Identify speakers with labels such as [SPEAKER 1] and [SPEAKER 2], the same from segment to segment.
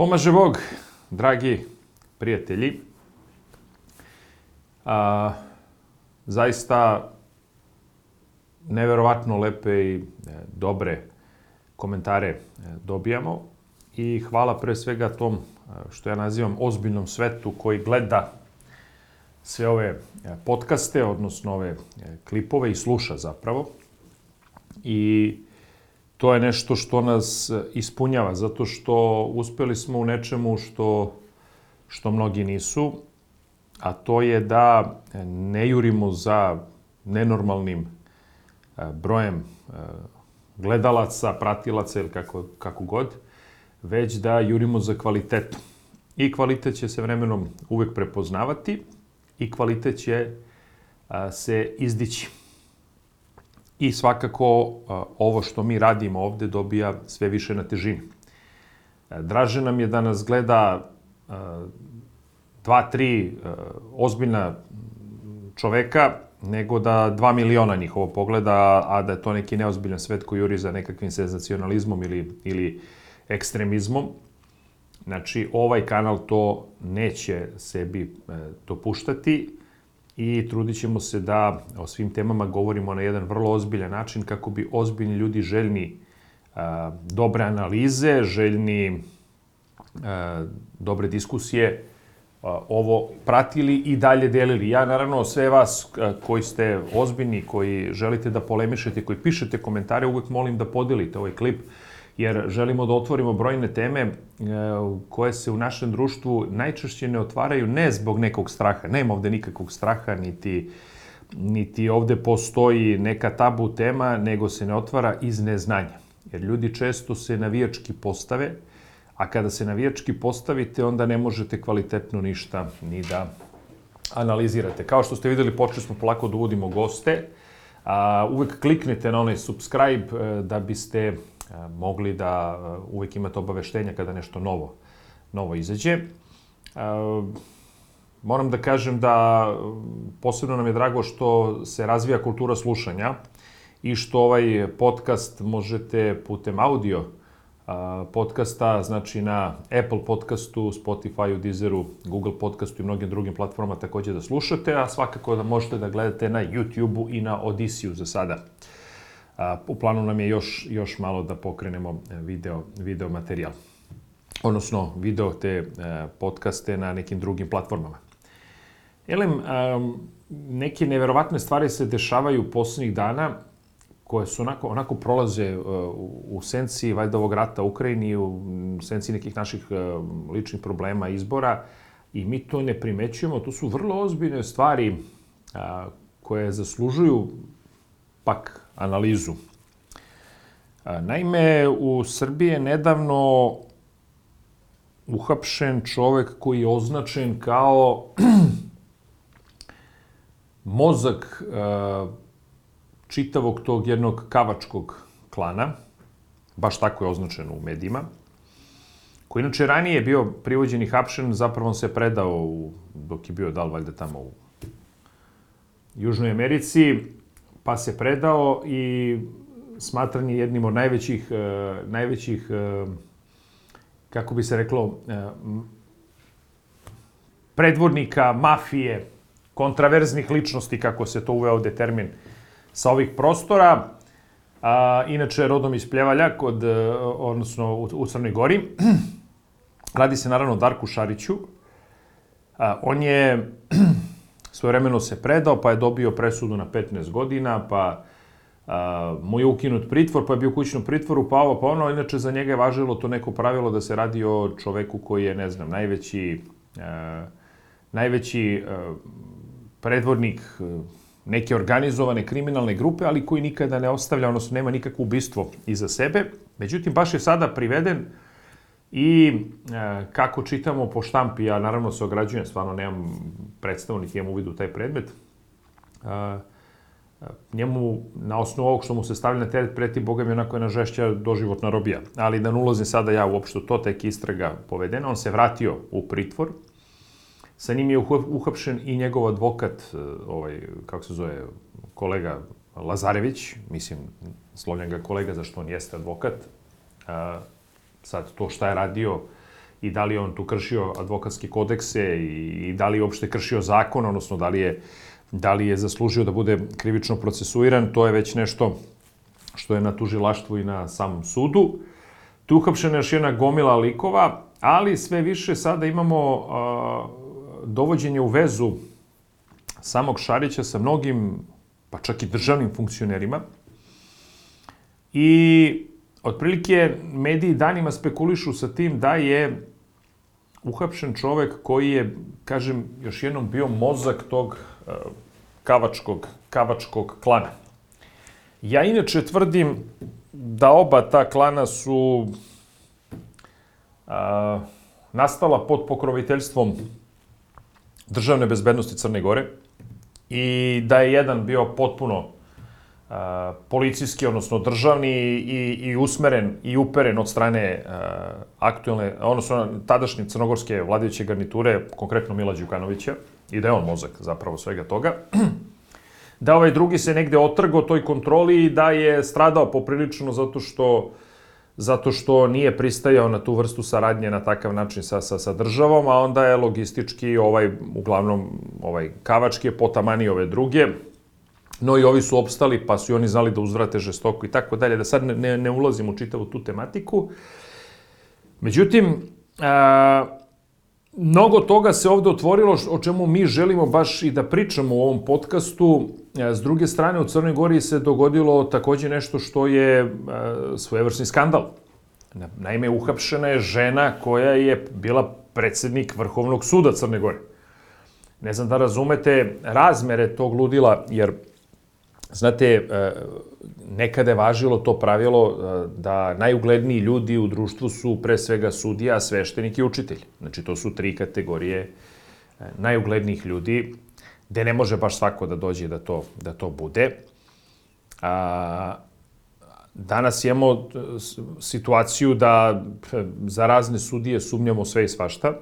[SPEAKER 1] Pomaže Bog, dragi prijatelji. A, zaista neverovatno lepe i e, dobre komentare e, dobijamo i hvala pre svega tom e, što ja nazivam ozbiljnom svetu koji gleda sve ove podcaste, odnosno ove klipove i sluša zapravo. I to je nešto što nas ispunjava, zato što uspeli smo u nečemu što, što mnogi nisu, a to je da ne jurimo za nenormalnim e, brojem e, gledalaca, pratilaca ili kako, kako god, već da jurimo za kvalitetom. I kvalitet će se vremenom uvek prepoznavati i kvalitet će se izdići. I svakako ovo što mi radimo ovde dobija sve više na težini. E, draže nam je da nas gleda dva, tri ozbiljna čoveka, nego da dva miliona njihovo pogleda, a da je to neki neozbiljan svet koji juri za nekakvim senzacionalizmom ili, ili ekstremizmom. Znači, ovaj kanal to neće sebi e, dopuštati i trudit ćemo se da o svim temama govorimo na jedan vrlo ozbiljan način kako bi ozbiljni ljudi željni a, dobre analize, željni a, dobre diskusije a, ovo pratili i dalje delili. Ja naravno sve vas a, koji ste ozbiljni, koji želite da polemišete, koji pišete komentare, uvek molim da podelite ovaj klip jer želimo da otvorimo brojne teme e, koje se u našem društvu najčešće ne otvaraju ne zbog nekog straha. Nema ovde nikakvog straha, niti, niti ovde postoji neka tabu tema, nego se ne otvara iz neznanja. Jer ljudi često se navijački postave, a kada se navijački postavite, onda ne možete kvalitetno ništa ni da analizirate. Kao što ste videli, počeli smo polako da uvodimo goste. A, uvek kliknite na onaj subscribe e, da biste mogli da uvek imate obaveštenja kada nešto novo, novo izađe. Moram da kažem da posebno nam je drago što se razvija kultura slušanja i što ovaj podcast možete putem audio podcasta, znači na Apple podcastu, Spotify, Deezeru, Google podcastu i mnogim drugim platformama takođe da slušate, a svakako da možete da gledate na YouTube-u i na Odisiju za sada. A, u planu nam je još, još malo da pokrenemo e, video, video materijal. Odnosno, video te e, podcaste na nekim drugim platformama. Elem, neke neverovatne stvari se dešavaju poslednjih dana koje su onako, onako prolaze e, u, senci valjda ovog rata u Ukrajini, u senci nekih naših ličnih problema, izbora i mi to ne primećujemo. To su vrlo ozbiljne stvari koje zaslužuju pak analizu. Naime, u Srbiji je nedavno uhapšen čovek koji je označen kao mozak čitavog tog jednog kavačkog klana, baš tako je označeno u medijima, koji inače ranije bio privođen i hapšen, zapravo on se predao u, dok je bio dal valjda tamo u Južnoj Americi, pa se predao i smatran je jednim od najvećih, uh, najvećih uh, kako bi se reklo, uh, predvodnika mafije, kontraverznih ličnosti, kako se to uveo ovde termin, sa ovih prostora. A, inače, rodom iz Pljevalja, kod, odnosno u, u Crnoj Gori. Radi se naravno o Darku Šariću. A, on je svojevremeno se predao, pa je dobio presudu na 15 godina, pa a, mu je ukinut pritvor, pa je bio u kućnom pritvoru, pa ovo, pa ono, inače za njega je važilo to neko pravilo da se radi o čoveku koji je, ne znam, najveći, a, najveći a, predvornik neke organizovane kriminalne grupe, ali koji nikada ne ostavlja, odnosno nema nikakvo ubistvo iza sebe. Međutim, baš je sada priveden I e, kako čitamo po štampi, ja naravno se ograđujem, stvarno nemam predstavu, niti imam uvid u taj predmet, e, njemu, na osnovu ovog što mu se stavlja na teret, preti Boga mi onako je žešća doživotna robija. Ali da ne ulazim sada ja uopšte to, tek istraga povedena, on se vratio u pritvor, sa njim je uhapšen i njegov advokat, e, ovaj, kako se zove, kolega Lazarević, mislim, slovljen ga kolega, zašto on jeste advokat, sad to šta je radio i da li on tu kršio advokatske kodekse i, i da li je uopšte kršio zakon, odnosno da li je, da li je zaslužio da bude krivično procesuiran, to je već nešto što je na tužilaštvu i na samom sudu. Tu uhapšena još jedna gomila likova, ali sve više sada imamo a, dovođenje u vezu samog Šarića sa mnogim, pa čak i državnim funkcionerima. I otprilike mediji danima spekulišu sa tim da je uhapšen čovek koji je, kažem, još jednom bio mozak tog uh, kavačkog, kavačkog klana. Ja inače tvrdim da oba ta klana su a, nastala pod pokroviteljstvom državne bezbednosti Crne Gore i da je jedan bio potpuno policijski, odnosno državni i, i usmeren i uperen od strane a, aktuelne, odnosno tadašnje crnogorske vladajuće garniture, konkretno Mila Đukanovića, i da je on mozak zapravo svega toga. da ovaj drugi se negde otrgo toj kontroli i da je stradao poprilično zato što zato što nije pristajao na tu vrstu saradnje na takav način sa, sa, sa državom, a onda je logistički ovaj, uglavnom, ovaj Kavački je potamani ove druge, no i ovi su opstali, pa su i oni znali da uzvrate žestoko i tako dalje, da sad ne, ne, ne ulazim u čitavu tu tematiku. Međutim, a, mnogo toga se ovde otvorilo o čemu mi želimo baš i da pričamo u ovom podcastu. S druge strane, u Crnoj Gori se dogodilo takođe nešto što je svojevrsni skandal. Naime, uhapšena je žena koja je bila predsednik Vrhovnog suda Crne Gore. Ne znam da razumete razmere tog ludila, jer Znate, e, nekada je važilo to pravilo e, da najugledniji ljudi u društvu su pre svega sudija, sveštenik i učitelj. Znači, to su tri kategorije e, najuglednijih ljudi, gde ne može baš svako da dođe da to, da to bude. A, danas imamo situaciju da za razne sudije sumnjamo sve i svašta.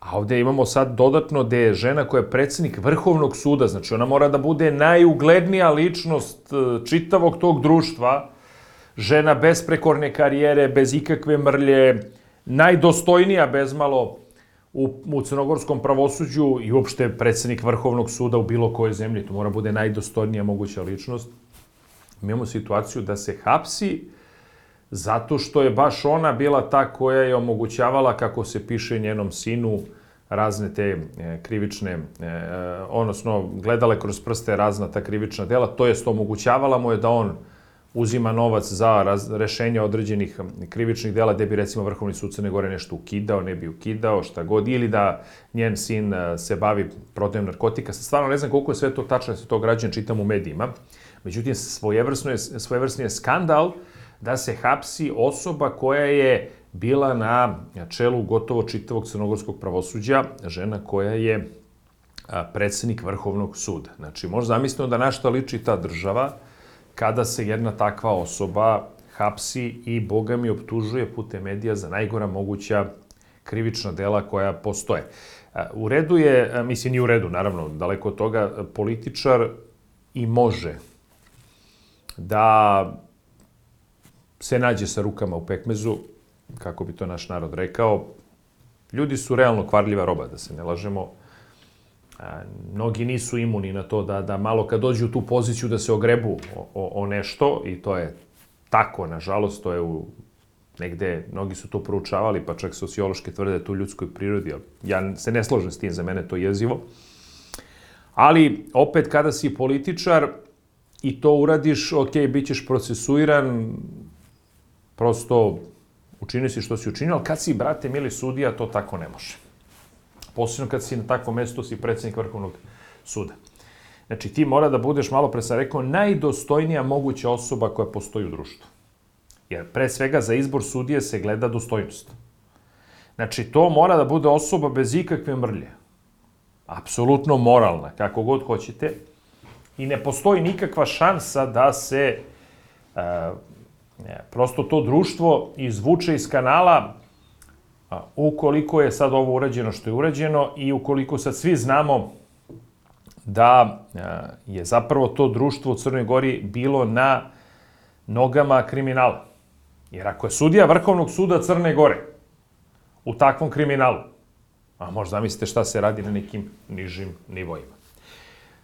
[SPEAKER 1] A ovde imamo sad dodatno da je žena koja je predsednik Vrhovnog suda, znači ona mora da bude najuglednija ličnost e, čitavog tog društva, žena bez prekorne karijere, bez ikakve mrlje, najdostojnija bezmalo u, u crnogorskom pravosuđu i uopšte predsednik Vrhovnog suda u bilo kojoj zemlji. To mora bude najdostojnija moguća ličnost. Mi imamo situaciju da se hapsi zato što je baš ona bila ta koja je omogućavala, kako se piše njenom sinu, razne te e, krivične, e, odnosno gledale kroz prste razna ta krivična dela, to jest omogućavala mu je da on uzima novac za raz, rešenje određenih krivičnih dela gde bi recimo Vrhovni sud Crne Gore nešto ukidao, ne bi ukidao, šta god, ili da njen sin e, se bavi prodajom narkotika. Stvarno ne znam koliko je sve to tačno, da se to građan čitam u medijima. Međutim, svojevrsno je, svojevrsni je skandal da se hapsi osoba koja je bila na čelu gotovo čitavog crnogorskog pravosuđa, žena koja je predsednik Vrhovnog suda. Znači, možda zamislimo da našta liči ta država kada se jedna takva osoba hapsi i, boga mi, optužuje putem medija za najgora moguća krivična dela koja postoje. U redu je, mislim, ni u redu, naravno, daleko od toga, političar i može da se nađe sa rukama u pekmezu, kako bi to naš narod rekao, ljudi su realno kvarljiva roba, da se ne lažemo. A, mnogi nisu imuni na to da, da malo kad dođu u tu poziciju da se ogrebu o, o, o nešto i to je tako, nažalost, to je u negde, mnogi su to proučavali, pa čak sociološke tvrde tu ljudskoj prirodi, ja se ne složem s tim, za mene to jezivo. Ali, opet, kada si političar i to uradiš, ok, bit ćeš procesuiran, prosto učini si što si učinio, ali kad si, brate, mili sudija, to tako ne može. Posebno kad si na takvom mestu, si predsednik Vrhovnog suda. Znači, ti mora da budeš, malo pre sam rekao, najdostojnija moguća osoba koja postoji u društvu. Jer pre svega za izbor sudije se gleda dostojnost. Znači, to mora da bude osoba bez ikakve mrlje. Apsolutno moralna, kako god hoćete. I ne postoji nikakva šansa da se uh, prosto to društvo izvuče iz kanala ukoliko je sad ovo urađeno što je urađeno i ukoliko sad svi znamo da je zapravo to društvo u Crnoj Gori bilo na nogama kriminala. Jer ako je sudija Vrhovnog suda Crne Gore u takvom kriminalu. A možda mislite šta se radi na nekim nižim nivoima.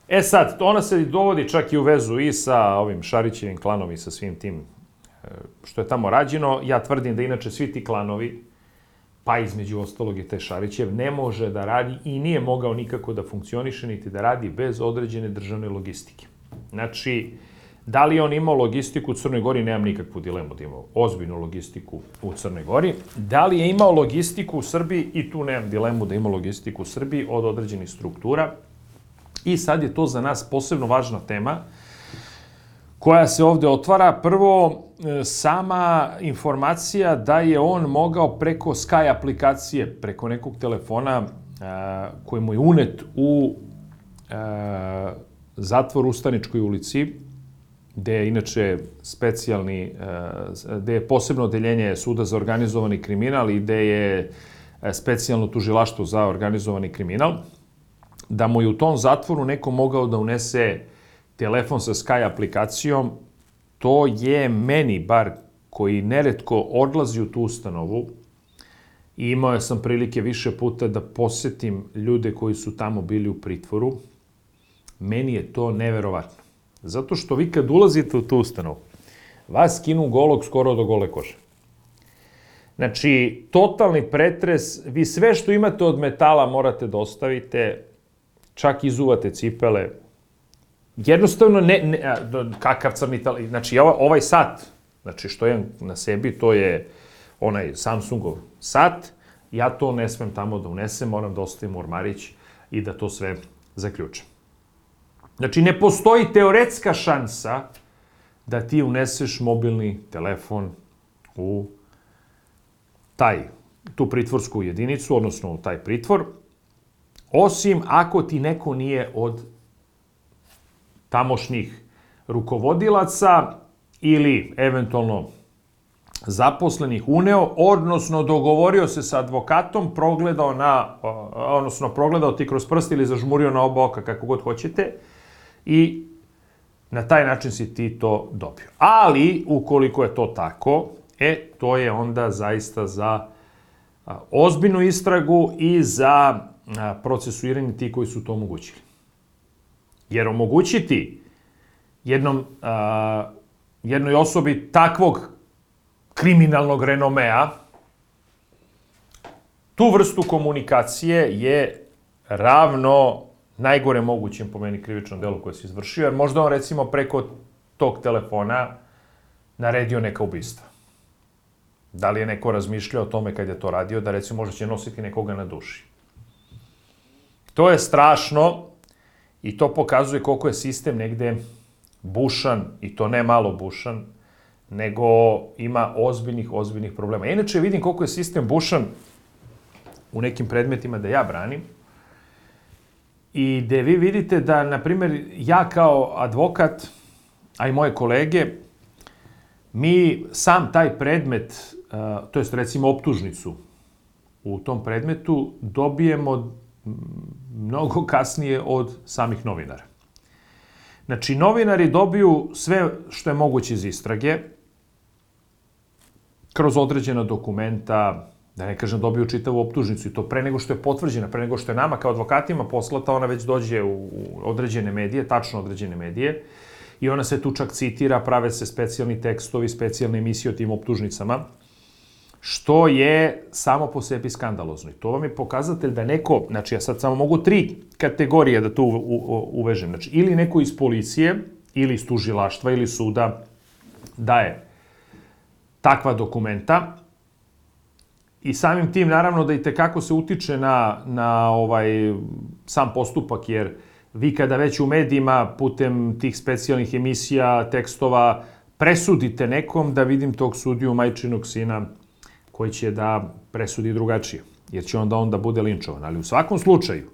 [SPEAKER 1] E sad, ona se dovodi čak i u vezu i sa ovim Šarićevim klanom i sa svim tim što je tamo rađeno. Ja tvrdim da inače svi ti klanovi, pa između ostalog i te Šarićev, ne može da radi i nije mogao nikako da funkcioniše niti da radi bez određene državne logistike. Znači, Da li on imao logistiku u Crnoj Gori, nemam nikakvu dilemu da imao ozbiljnu logistiku u Crnoj Gori. Da li je imao logistiku u Srbiji, i tu nemam dilemu da ima logistiku u Srbiji od određenih struktura. I sad je to za nas posebno važna tema, koja se ovde otvara. Prvo, e, sama informacija da je on mogao preko Sky aplikacije, preko nekog telefona koji mu je unet u zatvor u Staničkoj ulici, gde je inače specijalni, e, gde je posebno odeljenje suda za organizovani kriminal i gde je e, specijalno tužilaštvo za organizovani kriminal, da mu je u tom zatvoru neko mogao da unese telefon sa Sky aplikacijom, to je meni, bar koji neretko odlazi u tu ustanovu, i imao sam prilike više puta da posetim ljude koji su tamo bili u pritvoru, meni je to neverovatno. Zato što vi kad ulazite u tu ustanovu, vas skinu golog skoro do gole kože. Znači, totalni pretres, vi sve što imate od metala morate da ostavite, čak izuvate cipele. Jednostavno, ne, ne kakav crni tal... Znači, ovaj, ovaj sat, znači što je na sebi, to je onaj Samsungov sat, ja to ne smem tamo da unesem, moram da ostavim ormarić i da to sve zaključam. Znači, ne postoji teoretska šansa da ti uneseš mobilni telefon u taj, tu pritvorsku jedinicu, odnosno u taj pritvor, osim ako ti neko nije od tamošnjih rukovodilaca ili eventualno zaposlenih uneo, odnosno dogovorio se sa advokatom, progledao na, odnosno progledao ti kroz prst ili zažmurio na oba oka, kako god hoćete, i na taj način si ti to dobio. Ali, ukoliko je to tako, e, to je onda zaista za ozbiljnu istragu i za procesuiranje ti koji su to omogućili. Jer omogućiti jednom, a, jednoj osobi takvog kriminalnog renomea, tu vrstu komunikacije je ravno najgore mogućem po meni krivičnom delu koje se izvršio, jer možda on recimo preko tog telefona naredio neka ubistva. Da li je neko razmišljao o tome kad je to radio, da recimo možda će nositi nekoga na duši. To je strašno i to pokazuje koliko je sistem negde bušan, i to ne malo bušan, nego ima ozbiljnih, ozbiljnih problema. Inače vidim koliko je sistem bušan u nekim predmetima da ja branim, i gde vi vidite da, na primjer, ja kao advokat, a i moje kolege, mi sam taj predmet, to jest recimo optužnicu u tom predmetu, dobijemo mnogo kasnije od samih novinara. Znači, novinari dobiju sve što je moguće iz istrage, kroz određena dokumenta, da ne kažem dobiju čitavu optužnicu i to pre nego što je potvrđena, pre nego što je nama kao advokatima poslata, ona već dođe u, određene medije, tačno određene medije, i ona se tu čak citira, prave se specijalni tekstovi, specijalne emisije o tim optužnicama, što je samo po sebi skandalozno. I to vam je pokazatelj da neko, znači ja sad samo mogu tri kategorije da tu uvežem, znači ili neko iz policije, ili iz tužilaštva, ili suda daje takva dokumenta, I samim tim, naravno, da i tekako se utiče na, na ovaj, sam postupak, jer vi kada već u medijima putem tih specijalnih emisija, tekstova, presudite nekom da vidim tog sudiju majčinog sina koji će da presudi drugačije, jer će onda onda bude linčovan. Ali u svakom slučaju,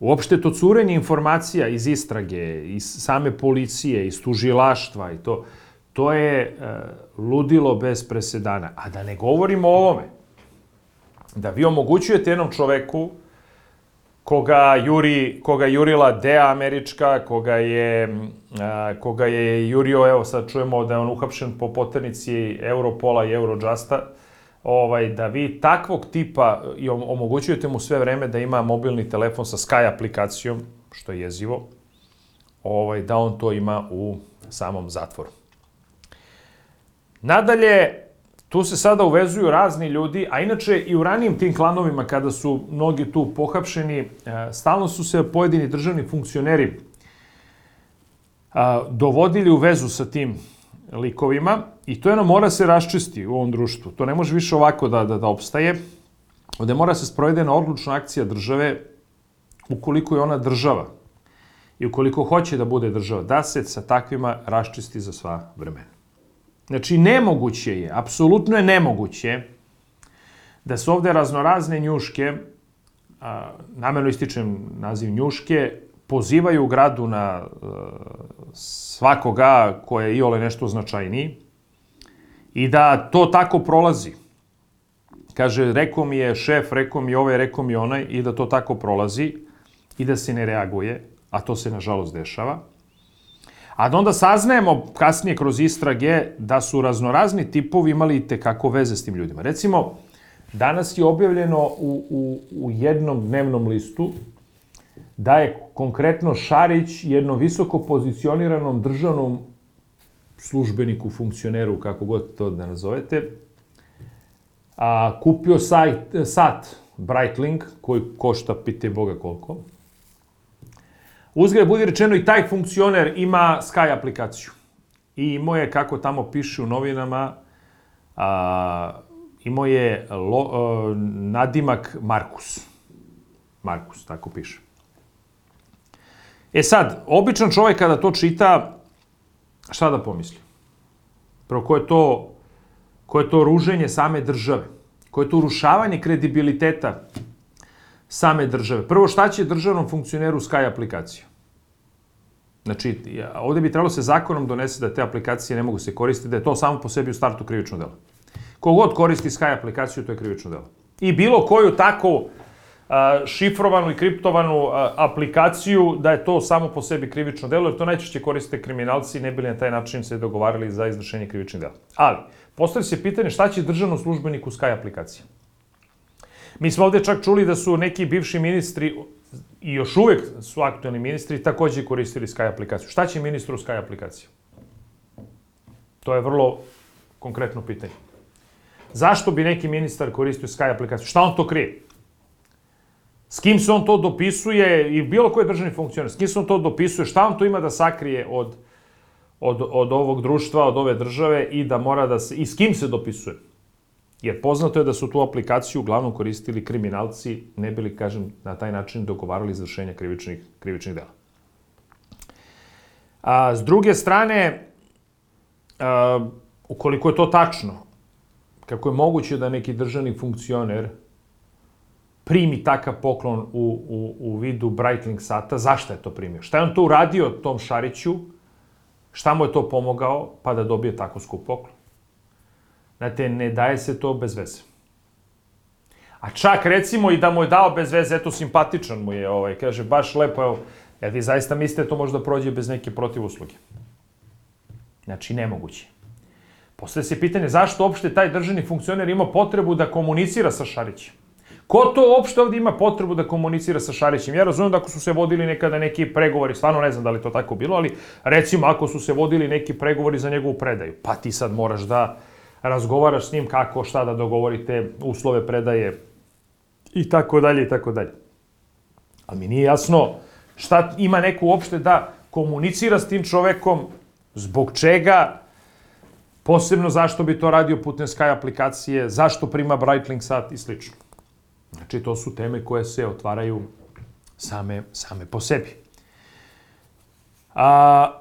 [SPEAKER 1] uopšte to curenje informacija iz istrage, iz same policije, iz tužilaštva i to, To je e, ludilo bez presedana. A da ne govorimo o ovome. Da vi omogućujete jednom čoveku koga juri, koga jurila DEA američka, koga je, a, koga je jurio, evo sad čujemo da je on uhapšen po poternici Europola i Eurojusta, ovaj, da vi takvog tipa i omogućujete mu sve vreme da ima mobilni telefon sa Sky aplikacijom, što je jezivo, ovaj, da on to ima u samom zatvoru. Nadalje, tu se sada uvezuju razni ljudi, a inače i u ranijim tim klanovima kada su mnogi tu pohapšeni, e, stalno su se pojedini državni funkcioneri dovodili u vezu sa tim likovima i to jedno mora se raščisti u ovom društvu. To ne može više ovako da, da, da opstaje. Ovde mora se sprovedena odlučna akcija države ukoliko je ona država i ukoliko hoće da bude država, da se sa takvima raščisti za sva vremena. Znači, nemoguće je, apsolutno je nemoguće da se ovde raznorazne njuške, a, namerno ističem naziv njuške, pozivaju gradu na a, svakoga ko je i ole nešto značajniji i da to tako prolazi. Kaže, rekao mi je šef, rekao mi ovaj, rekao mi onaj i da to tako prolazi i da se ne reaguje, a to se nažalost dešava. A da onda saznajemo kasnije kroz istrage da su raznorazni tipovi imali te kako veze s tim ljudima. Recimo, danas je objavljeno u, u, u jednom dnevnom listu da je konkretno Šarić jednom visoko pozicioniranom državnom službeniku, funkcioneru, kako god to da nazovete, a, kupio sajt, sat Breitling, koji košta, pite Boga koliko, Uzgled budi rečeno i taj funkcioner ima Sky aplikaciju. I imao je, kako tamo piše u novinama, a, imao je lo, a, nadimak Markus. Markus, tako piše. E sad, običan čovjek kada to čita, šta da pomisli? Prvo, ko je to, ko je to ruženje same države? Ko je to urušavanje kredibiliteta same države. Prvo, šta će državnom funkcioneru Sky aplikaciju? Znači, ovde bi trebalo se zakonom donese da te aplikacije ne mogu se koristiti, da je to samo po sebi u startu krivično delo. Kogod koristi Sky aplikaciju, to je krivično delo. I bilo koju tako šifrovanu i kriptovanu aplikaciju, da je to samo po sebi krivično delo, jer to najčešće koriste kriminalci, ne bili na taj način se dogovarali za izvršenje krivičnih dela. Ali, postoji se pitanje šta će državnom službeniku Sky aplikacija? Mi smo ovde čak čuli da su neki bivši ministri i još uvek su aktualni ministri takođe koristili Sky aplikaciju. Šta će ministru Sky aplikacija? To je vrlo konkretno pitanje. Zašto bi neki ministar koristio Sky aplikaciju? Šta on to krije? S kim se on to dopisuje i bilo koji državni funkcioner, s kim se on to dopisuje, šta on to ima da sakrije od, od, od ovog društva, od ove države i da mora da se, i s kim se dopisuje? Jer poznato je da su tu aplikaciju uglavnom koristili kriminalci, ne bili, kažem, na taj način dogovarali izvršenja krivičnih, krivičnih dela. A, s druge strane, a, ukoliko je to tačno, kako je moguće da neki državni funkcioner primi takav poklon u, u, u vidu Breitling sata, zašto je to primio? Šta je on to uradio tom Šariću? Šta mu je to pomogao pa da dobije tako skup poklon? Znate, ne daje se to bez veze. A čak recimo i da mu je dao bez veze, eto simpatičan mu je, ovaj, kaže baš lepo, evo, jer vi zaista mislite da to možda prođe bez neke protivusluge. Znači, nemoguće. Posle se pitanje zašto uopšte taj državni funkcioner ima potrebu da komunicira sa Šarićem. Ko to uopšte ovde ima potrebu da komunicira sa Šarićem? Ja razumem da ako su se vodili nekada neki pregovori, stvarno ne znam da li to tako bilo, ali recimo ako su se vodili neki pregovori za njegovu predaju, pa ti sad moraš da razgovaraš s njim kako, šta da dogovorite, uslove predaje i tako dalje i tako dalje. Ali mi nije jasno šta ima neko uopšte da komunicira s tim čovekom, zbog čega, posebno zašto bi to radio putem Sky aplikacije, zašto prima Breitling sat i slično. Znači, to su teme koje se otvaraju same, same po sebi. A,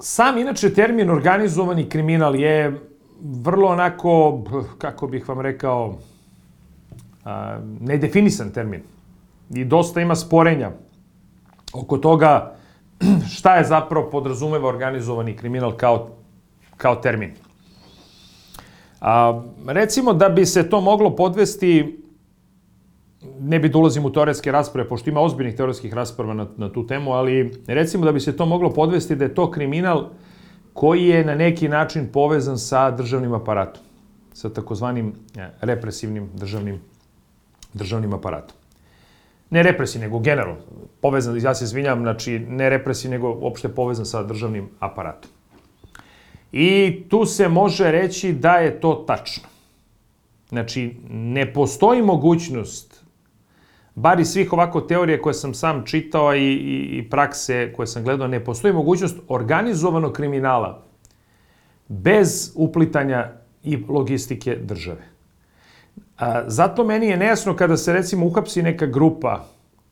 [SPEAKER 1] sam, inače, termin organizovani kriminal je vrlo onako, kako bih vam rekao, a, nedefinisan termin. I dosta ima sporenja oko toga šta je zapravo podrazumeva organizovani kriminal kao, kao termin. A, recimo da bi se to moglo podvesti, ne bi da ulazim u teoretske rasprave, pošto ima ozbiljnih teoretskih rasprava na, na tu temu, ali recimo da bi se to moglo podvesti da je to kriminal koji je na neki način povezan sa državnim aparatom. sa takozvanim e, represivnim državnim, državnim aparatom. Ne represivni, nego generalno. Povezan, ja se izvinjam, znači ne represivni, nego uopšte povezan sa državnim aparatom. I tu se može reći da je to tačno. Znači, ne postoji mogućnost, bar iz svih ovako teorije koje sam sam čitao i, i, i prakse koje sam gledao, ne postoji mogućnost organizovanog kriminala bez uplitanja i logistike države. A, zato meni je nejasno kada se recimo uhapsi neka grupa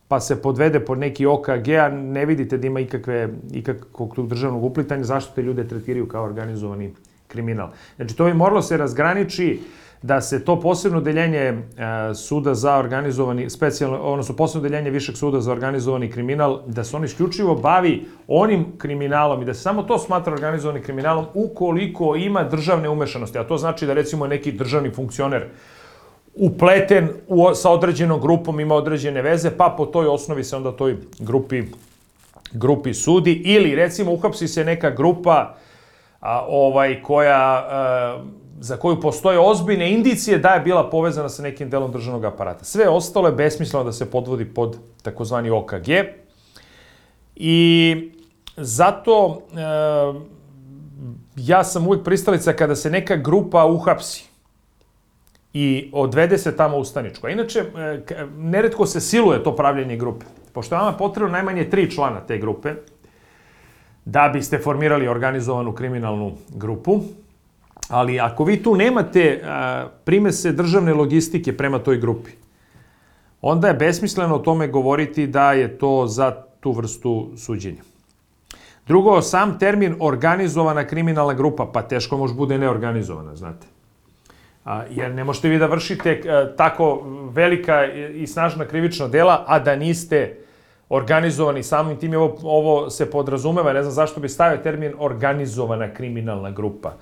[SPEAKER 1] pa se podvede pod neki OKG, a ne vidite da ima ikakve, ikakvog državnog uplitanja, zašto te ljude tretiraju kao organizovani kriminal. Znači, to bi moralo se razgraniči da se to posebno deljenje e, suda za organizovani, specijalno, odnosno posebno deljenje Višeg suda za organizovani kriminal, da se on isključivo bavi onim kriminalom i da se samo to smatra organizovani kriminalom ukoliko ima državne umešanosti. A to znači da recimo neki državni funkcioner upleten u, sa određenom grupom, ima određene veze, pa po toj osnovi se onda toj grupi, grupi sudi. Ili recimo uhapsi se neka grupa a, ovaj koja a, za koju postoje ozbiljne indicije da je bila povezana sa nekim delom državnog aparata. Sve ostalo je besmisleno da se podvodi pod takozvani OKG. I zato e, ja sam uvijek pristalica kada se neka grupa uhapsi i odvede se tamo u staničku. A inače, e, neretko se siluje to pravljenje grupe. Pošto je potrebno najmanje tri člana te grupe, da biste formirali organizovanu kriminalnu grupu, ali ako vi tu nemate primese državne logistike prema toj grupi, onda je besmisleno o tome govoriti da je to za tu vrstu suđenja. Drugo, sam termin organizovana kriminalna grupa, pa teško može bude neorganizovana, znate. A, jer ne možete vi da vršite a, tako velika i snažna krivična dela, a da niste organizovani samim tim ovo, ovo se podrazumeva, ne znam zašto bi stavio termin organizovana kriminalna grupa.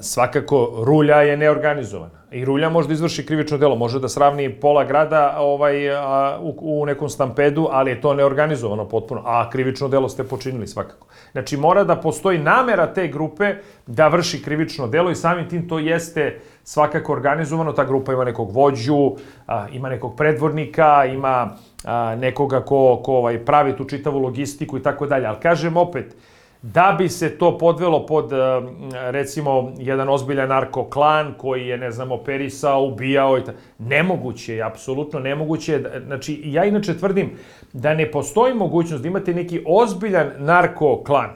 [SPEAKER 1] Svakako, rulja je neorganizovana. I rulja može da izvrši krivično delo, može da sravni pola grada ovaj, a, u, u nekom stampedu, ali je to neorganizovano potpuno. A krivično delo ste počinili svakako. Znači, mora da postoji namera te grupe da vrši krivično delo i samim tim to jeste svakako organizovano. Ta grupa ima nekog vođu, a, ima nekog predvornika, ima a, nekoga ko, ko ovaj, pravi tu čitavu logistiku i tako dalje. Ali kažem opet, da bi se to podvelo pod, eh, recimo, jedan ozbiljan narkoklan koji je, ne znam, operisao, ubijao i tako. Nemoguće je, apsolutno nemoguće. Znači, ja inače tvrdim da ne postoji mogućnost da imate neki ozbiljan narkoklan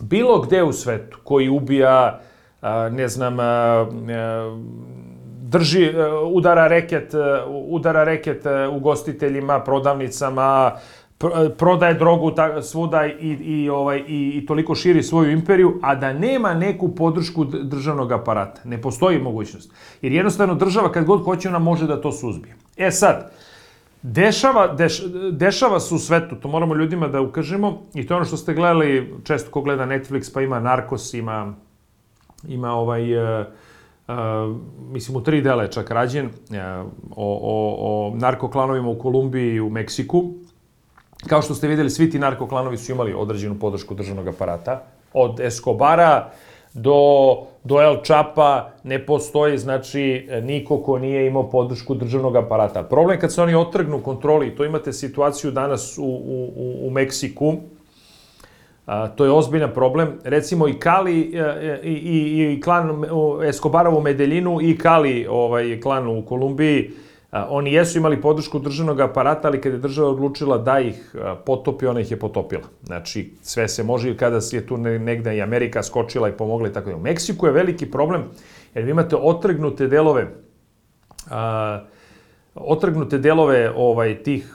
[SPEAKER 1] bilo gde u svetu koji ubija, eh, ne znam, eh, drži, udara reket, udara reket ugostiteljima, prodavnicama, prodaje drogu ta, svuda i, i, ovaj, i, i toliko širi svoju imperiju, a da nema neku podršku državnog aparata. Ne postoji mogućnost. Jer jednostavno država kad god hoće ona može da to suzbije. E sad, dešava, deš, dešava se u svetu, to moramo ljudima da ukažemo, i to je ono što ste gledali, često ko gleda Netflix, pa ima Narcos, ima, ima ovaj... Uh, Uh, mislim, u tri dela je čak rađen, uh, o, o, o narkoklanovima u Kolumbiji i u Meksiku, Kao što ste videli, svi ti narkoklanovi su imali određenu podršku državnog aparata. Od Escobara do, do El Čapa ne postoji, znači, niko ko nije imao podršku državnog aparata. Problem kad se oni otrgnu kontroli, to imate situaciju danas u, u, u Meksiku, A, to je ozbiljan problem. Recimo i Kali e, e, i, i, i klan Escobarov u Medeljinu i Kali ovaj, klan u Kolumbiji Oni jesu imali podršku državnog aparata, ali kada je država odlučila da ih potopi, ona ih je potopila. Znači, sve se može kada je tu negde i Amerika skočila i pomogla i tako da. U Meksiku je veliki problem, jer vi imate otrgnute delove a, otrgnute delove ovaj, tih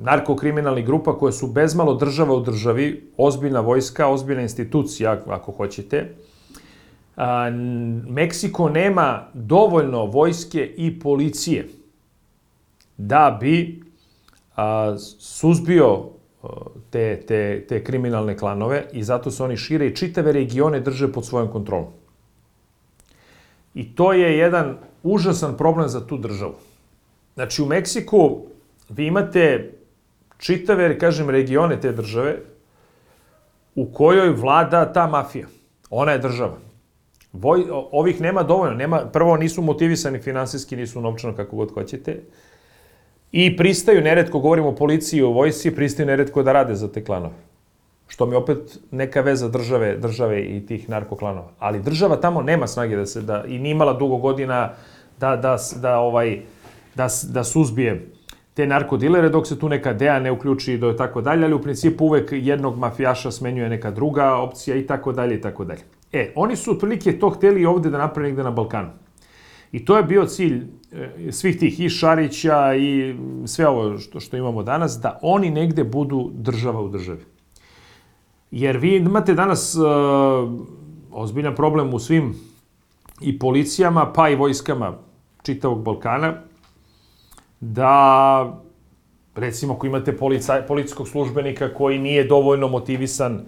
[SPEAKER 1] narkokriminalnih grupa koje su bezmalo država u državi, ozbiljna vojska, ozbiljna institucija, ako hoćete, a, Meksiko nema dovoljno vojske i policije da bi a, suzbio te, te, te kriminalne klanove i zato se oni šire i čitave regione drže pod svojom kontrolom. I to je jedan užasan problem za tu državu. Znači, u Meksiku vi imate čitave, kažem, regione te države u kojoj vlada ta mafija. Ona je država Voj, ovih nema dovoljno. Nema, prvo, nisu motivisani finansijski, nisu novčano, kako god hoćete. I pristaju, neretko govorimo o policiji i o vojsi, pristaju neretko da rade za te klanove. Što mi opet neka veza države, države i tih narkoklanova. Ali država tamo nema snage da se, da, i nije imala dugo godina da, da, da, ovaj, da, da suzbije te narkodilere, dok se tu neka DEA ne uključi do tako dalje, ali u principu uvek jednog mafijaša smenjuje neka druga opcija i tako dalje i tako dalje. E, oni su otprilike to hteli ovde da naprave negde na Balkanu. I to je bio cilj e, svih tih i Šarića i sve ovo što, što imamo danas, da oni negde budu država u državi. Jer vi imate danas uh, ozbiljan problem u svim i policijama, pa i vojskama čitavog Balkana, da recimo ako imate polica, policijskog službenika koji nije dovoljno motivisan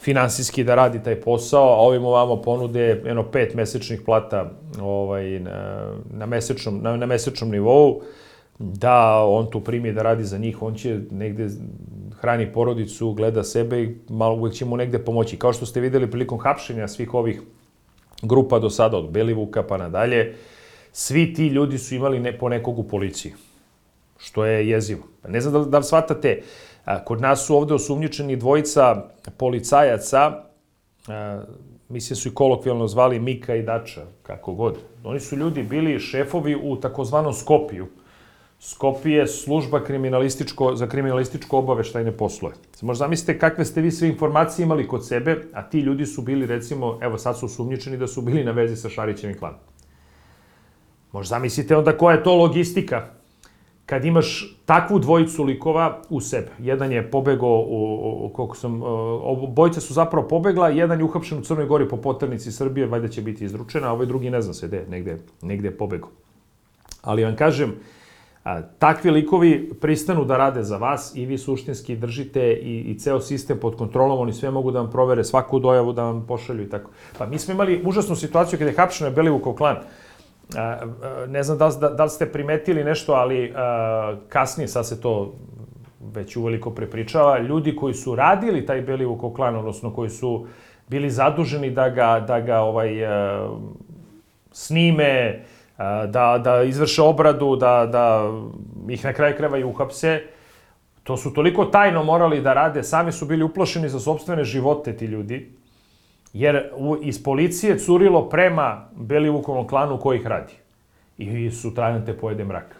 [SPEAKER 1] finansijski da radi taj posao, a ovim ovamo ponude jedno pet mesečnih plata ovaj, na, na, mesečnom, na, na mesečnom nivou, da on tu primi da radi za njih, on će negde hrani porodicu, gleda sebe i malo uvek će mu negde pomoći. Kao što ste videli prilikom hapšenja svih ovih grupa do sada, od Belivuka pa nadalje, svi ti ljudi su imali ne, po nekog u policiji. Što je jezivo. Pa ne znam da, da li shvatate, kod nas su ovde osumnjičeni dvojica policajaca, mislim su i kolokvijalno zvali Mika i Dača, kako god. Oni su ljudi bili šefovi u takozvanom Skopiju. Skopije je služba kriminalističko, za kriminalističko obaveštajne poslove. Možda zamislite kakve ste vi sve informacije imali kod sebe, a ti ljudi su bili, recimo, evo sad su osumnjičeni da su bili na vezi sa Šarićevim klanom. Možda zamislite onda koja je to logistika kad imaš takvu dvojicu likova u sebe. Jedan je pobegao, u, u, koliko sam, obojica su zapravo pobegla, jedan je uhapšen u Crnoj Gori po poternici Srbije, valjda će biti izručena, a ovaj drugi ne zna se gde, negde, negde je pobegao. Ali vam kažem, a, takvi likovi pristanu da rade za vas i vi suštinski držite i, i ceo sistem pod kontrolom, oni sve mogu da vam provere svaku dojavu, da vam pošalju i tako. Pa mi smo imali užasnu situaciju kada je hapšeno Belivukov klan ne znam da li, da, da li ste primetili nešto, ali kasnije sad se to već uveliko prepričava, ljudi koji su radili taj Belivukov klan, odnosno koji su bili zaduženi da ga, da ga ovaj, snime, da, da izvrše obradu, da, da ih na kraju kreva i uhapse, to su toliko tajno morali da rade, sami su bili uplošeni za sobstvene živote ti ljudi, Jer u, iz policije curilo prema Belivukovom klanu koji ih radi. I su te pojede mrak.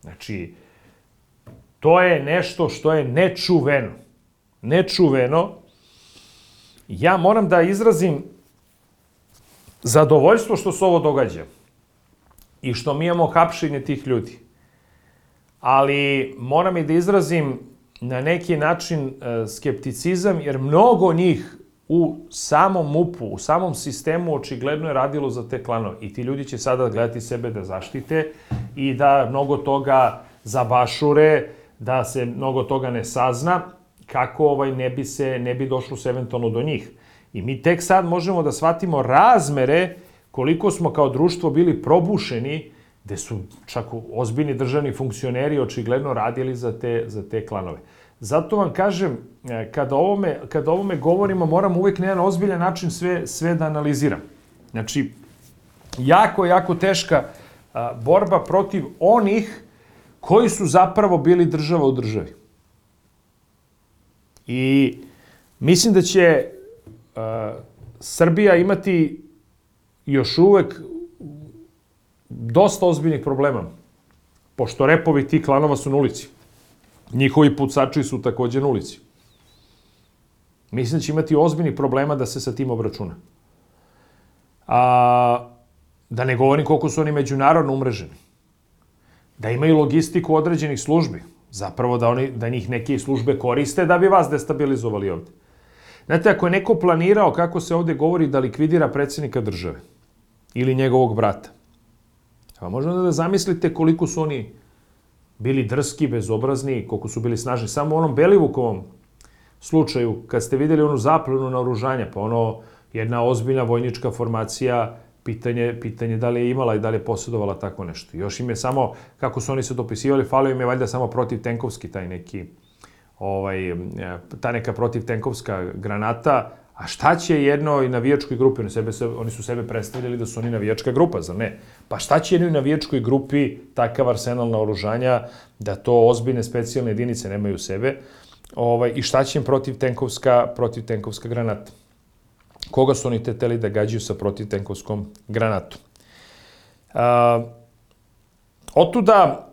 [SPEAKER 1] Znači, to je nešto što je nečuveno. Nečuveno. Ja moram da izrazim zadovoljstvo što se ovo događa. I što mi imamo hapšenje tih ljudi. Ali moram i da izrazim na neki način e, skepticizam, jer mnogo njih u samom MUP-u, u samom sistemu očigledno je radilo za te klanove. I ti ljudi će sada gledati sebe da zaštite i da mnogo toga zabašure, da se mnogo toga ne sazna, kako ovaj ne bi se ne bi došlo se eventualno do njih. I mi tek sad možemo da shvatimo razmere koliko smo kao društvo bili probušeni, gde su čak ozbiljni državni funkcioneri očigledno radili za te, za te klanove. Zato vam kažem, e, kada ovome, kada ovome govorimo, moram uvek na jedan ozbiljan način sve, sve da analiziram. Znači, jako, jako teška a, borba protiv onih koji su zapravo bili država u državi. I mislim da će a, Srbija imati još uvek dosta ozbiljnih problema, pošto repovi tih klanova su na ulici. Njihovi pucači su takođe na ulici. Mislim da će imati ozbiljnih problema da se sa tim obračuna. A, da ne govorim koliko su oni međunarodno umreženi. Da imaju logistiku određenih službi. Zapravo da, oni, da njih neke službe koriste da bi vas destabilizovali ovde. Znate, ako je neko planirao, kako se ovde govori, da likvidira predsednika države ili njegovog brata, pa možda da zamislite koliko su oni bili drski, bezobrazni, koliko su bili snažni. Samo u onom Belivukovom slučaju, kad ste videli onu zaplenu na oružanje, pa ono jedna ozbiljna vojnička formacija, pitanje, pitanje da li je imala i da li je posjedovala tako nešto. Još im je samo, kako su oni se dopisivali, falio im je valjda samo protiv tenkovski taj neki, ovaj, ta neka protiv tenkovska granata, A šta će jednoj navijačkoj grupi, oni, sebe, oni su sebe predstavljali da su oni navijačka grupa, zar ne? Pa šta će jednoj navijačkoj grupi takav arsenal naoružanja da to ozbiljne specijalne jedinice nemaju u sebe ovaj, i šta će im protiv tenkovska, protiv tenkovska granata? Koga su oni teteli da gađaju sa protiv tenkovskom granatom? A, otuda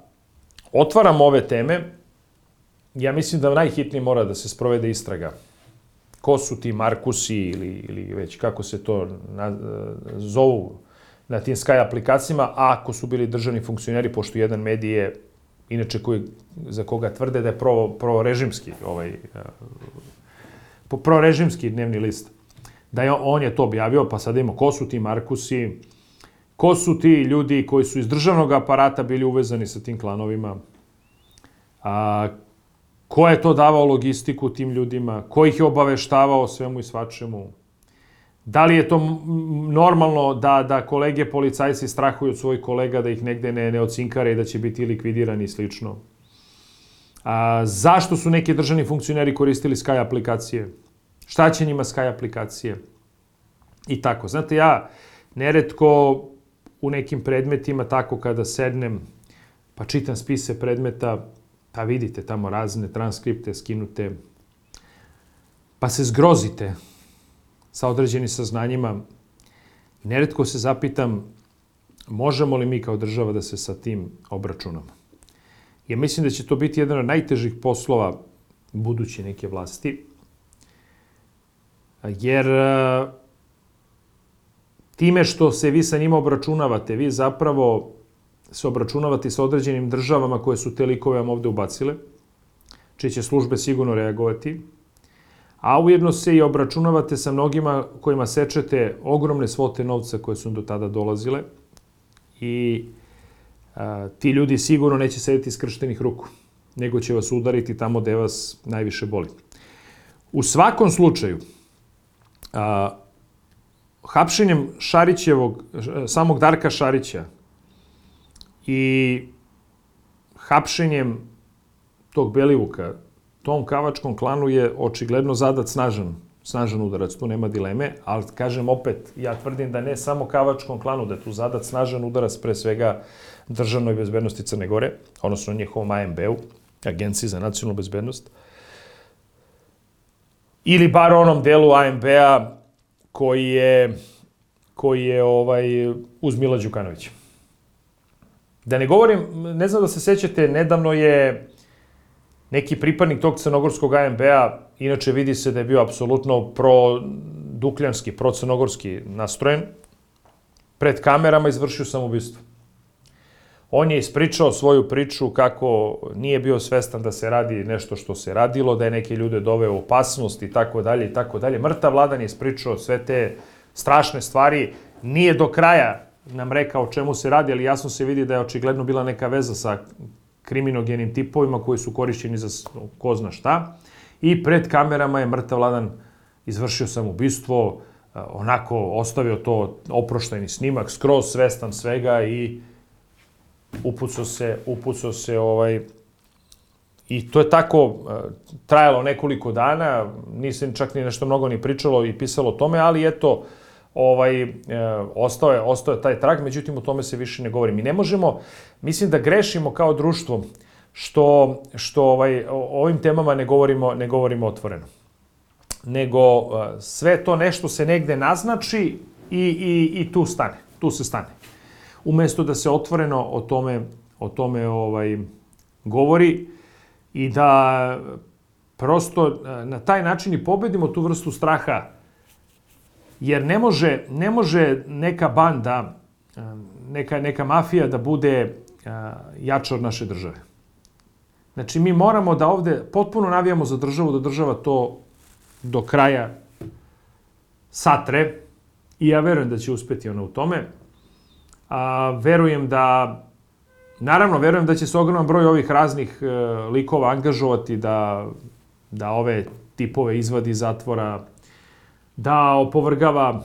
[SPEAKER 1] otvaram ove teme, ja mislim da najhitnije mora da se sprovede istraga ko su ti Markusi ili, ili već kako se to na, zovu na tim Sky aplikacijama, ako su bili državni funkcioneri, pošto jedan medij je, inače koji, za koga tvrde da je pro, pro-režimski, ovaj, pro-režimski dnevni list, da je, on je to objavio, pa sad imamo ko su ti Markusi, ko su ti ljudi koji su iz državnog aparata bili uvezani sa tim klanovima, a, Ko je to davao logistiku tim ljudima? Ko ih je obaveštavao svemu i svačemu? Da li je to normalno da, da kolege policajci strahuju od svojih kolega da ih negde ne, ne ocinkare i da će biti likvidirani i slično? A, zašto su neki državni funkcioneri koristili Sky aplikacije? Šta će njima Sky aplikacije? I tako. Znate, ja neretko u nekim predmetima, tako kada sednem, pa čitam spise predmeta, pa vidite tamo razne transkripte skinute, pa se zgrozite sa određenim saznanjima. Neretko se zapitam, možemo li mi kao država da se sa tim obračunamo? Ja mislim da će to biti jedan od najtežih poslova buduće neke vlasti, jer e, time što se vi sa njima obračunavate, vi zapravo se obračunavati sa određenim državama koje su te likove vam ovde ubacile, čije će službe sigurno reagovati, a ujedno se i obračunavate sa mnogima kojima sečete ogromne svote novca koje su do tada dolazile i a, ti ljudi sigurno neće sedeti skrštenih ruku, nego će vas udariti tamo gde vas najviše boli. U svakom slučaju, a, hapšenjem Šarićevog, samog Darka Šarića, i hapšenjem tog Belivuka, tom kavačkom klanu je očigledno zadat snažan, snažan udarac, tu nema dileme, ali kažem opet, ja tvrdim da ne samo kavačkom klanu, da je tu zadat snažan udarac pre svega državnoj bezbednosti Crne Gore, odnosno njihovom AMB-u, Agenciji za nacionalnu bezbednost, ili bar onom delu AMB-a koji je, koji je ovaj, uz Mila Đukanovića. Da ne govorim, ne znam da se sećate, nedavno je neki pripadnik tog crnogorskog AMB-a, inače vidi se da je bio apsolutno pro-dukljanski, pro-crnogorski nastrojen, pred kamerama izvršio samoubistvo. On je ispričao svoju priču kako nije bio svestan da se radi nešto što se radilo, da je neke ljude doveo u opasnost i tako dalje i tako dalje. Mrtav vladan je ispričao sve te strašne stvari, nije do kraja nam rekao o čemu se radi, ali jasno se vidi da je očigledno bila neka veza sa kriminogenim tipovima koji su korišćeni za ko zna šta. I pred kamerama je mrtav Vladan izvršio samoubistvo, e, onako ostavio to oproštajni snimak, skroz svestan svega i upucao se, upucao se ovaj, I to je tako e, trajalo nekoliko dana, nisam čak ni nešto mnogo ni pričalo i pisalo o tome, ali eto, ovaj, e, ostao, je, ostao je taj trag, međutim o tome se više ne govori. Mi ne možemo, mislim da grešimo kao društvo što, što ovaj, o ovim temama ne govorimo, ne govorimo otvoreno. Nego e, sve to nešto se negde naznači i, i, i tu stane, tu se stane. Umesto da se otvoreno o tome, o tome ovaj, govori i da prosto e, na taj način i pobedimo tu vrstu straha Jer ne može, ne može neka banda, neka, neka mafija da bude jača od naše države. Znači, mi moramo da ovde potpuno navijamo za državu, da država to do kraja satre i ja verujem da će uspeti ona u tome. A, verujem da, naravno, verujem da će se ogroman broj ovih raznih e, likova angažovati da, da ove tipove izvadi iz zatvora, da opovrgava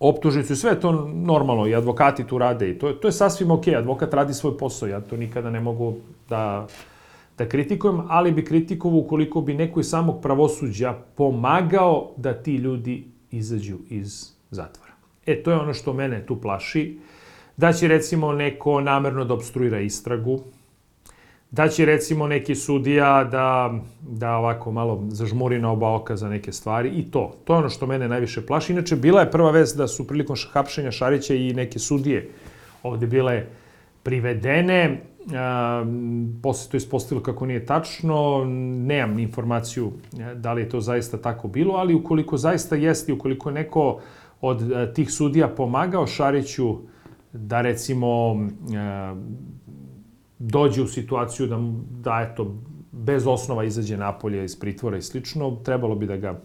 [SPEAKER 1] optužnicu i sve to normalno i advokati tu rade i to, to je sasvim ok, advokat radi svoj posao, ja to nikada ne mogu da, da kritikujem, ali bi kritikovao ukoliko bi neko iz samog pravosuđa pomagao da ti ljudi izađu iz zatvora. E, to je ono što mene tu plaši. Da će recimo neko namerno da obstruira istragu, da će recimo neki sudija da, da ovako malo zažmuri na oba oka za neke stvari i to. To je ono što mene najviše plaši. Inače, bila je prva vest da su prilikom hapšenja Šarića i neke sudije ovde bile privedene. A, posle to ispostavilo kako nije tačno. Nemam informaciju e, da li je to zaista tako bilo, ali ukoliko zaista jeste, ukoliko je neko od e, tih sudija pomagao Šariću da recimo e, dođe u situaciju da, da eto, bez osnova izađe napolje iz pritvora i slično, trebalo bi da ga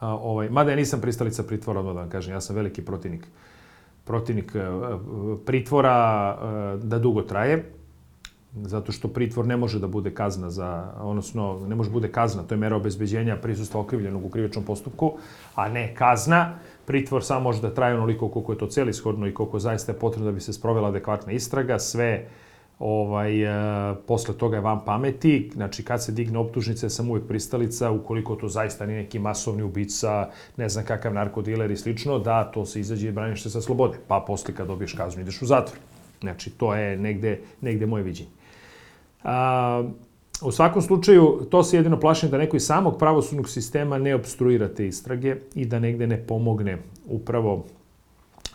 [SPEAKER 1] a, ovaj, mada ja nisam pristalica pritvora, odmah da vam kažem, ja sam veliki protivnik protivnik a, pritvora a, da dugo traje, zato što pritvor ne može da bude kazna za, odnosno ne može da bude kazna, to je mera obezbeđenja prisustva okrivljenog u krivičnom postupku, a ne kazna. Pritvor samo može da traje onoliko koliko je to celishodno i koliko zaista je potrebno da bi se sprovela adekvatna istraga. Sve ovaj, e, posle toga je van pameti, znači kad se digne optužnica, sam uvek pristalica, ukoliko to zaista nije neki masovni ubica, ne znam kakav narkodiler i slično, da to se izađe i braniš se sa slobode, pa posle kad dobiješ kaznu ideš u zatvor. Znači, to je negde, negde moje viđenje. A, u svakom slučaju, to se jedino plašim da neko iz samog pravosudnog sistema ne obstruira te istrage i da negde ne pomogne upravo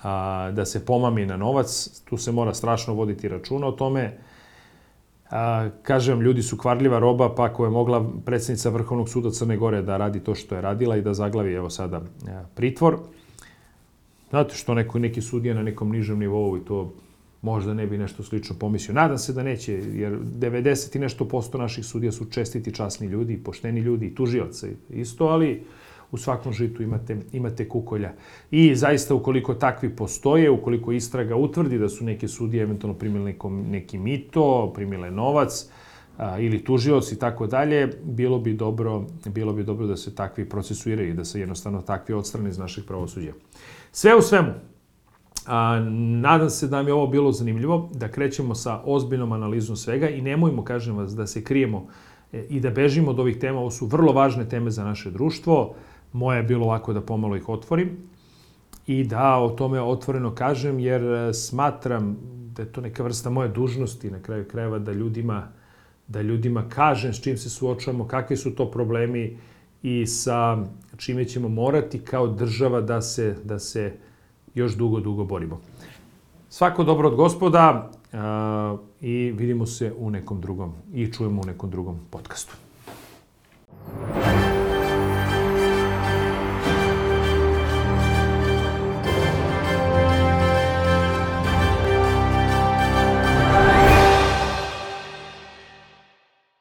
[SPEAKER 1] a, da se pomami na novac, tu se mora strašno voditi računa o tome. A, kažem, ljudi su kvarljiva roba, pa ako je mogla predsjednica Vrhovnog suda Crne Gore da radi to što je radila i da zaglavi, evo sada, a, pritvor. Znate što neko, neki sudija na nekom nižem nivou i to možda ne bi nešto slično pomislio. Nadam se da neće, jer 90 i nešto posto naših sudija su čestiti, časni ljudi, pošteni ljudi, tužioci isto, ali u svakom žitu imate, imate kukolja. I zaista ukoliko takvi postoje, ukoliko istraga utvrdi da su neke sudije eventualno primile nekom, neki mito, primile novac, a, ili tužilac i tako dalje, bilo bi dobro, bilo bi dobro da se takvi procesuiraju i da se jednostavno takvi odstrane iz naših pravosuđa. Sve u svemu, a, nadam se da mi je ovo bilo zanimljivo, da krećemo sa ozbiljnom analizom svega i nemojmo, kažem vas, da se krijemo e, i da bežimo od ovih tema. Ovo su vrlo važne teme za naše društvo. Moje je bilo lako da pomalo ih otvorim i da o tome otvoreno kažem, jer e, smatram da je to neka vrsta moje dužnosti na kraju krajeva da ljudima, da ljudima kažem s čim se suočavamo, kakvi su to problemi i sa čime ćemo morati kao država da se, da se još dugo, dugo borimo. Svako dobro od gospoda uh, i vidimo se u nekom drugom i čujemo u nekom drugom podcastu.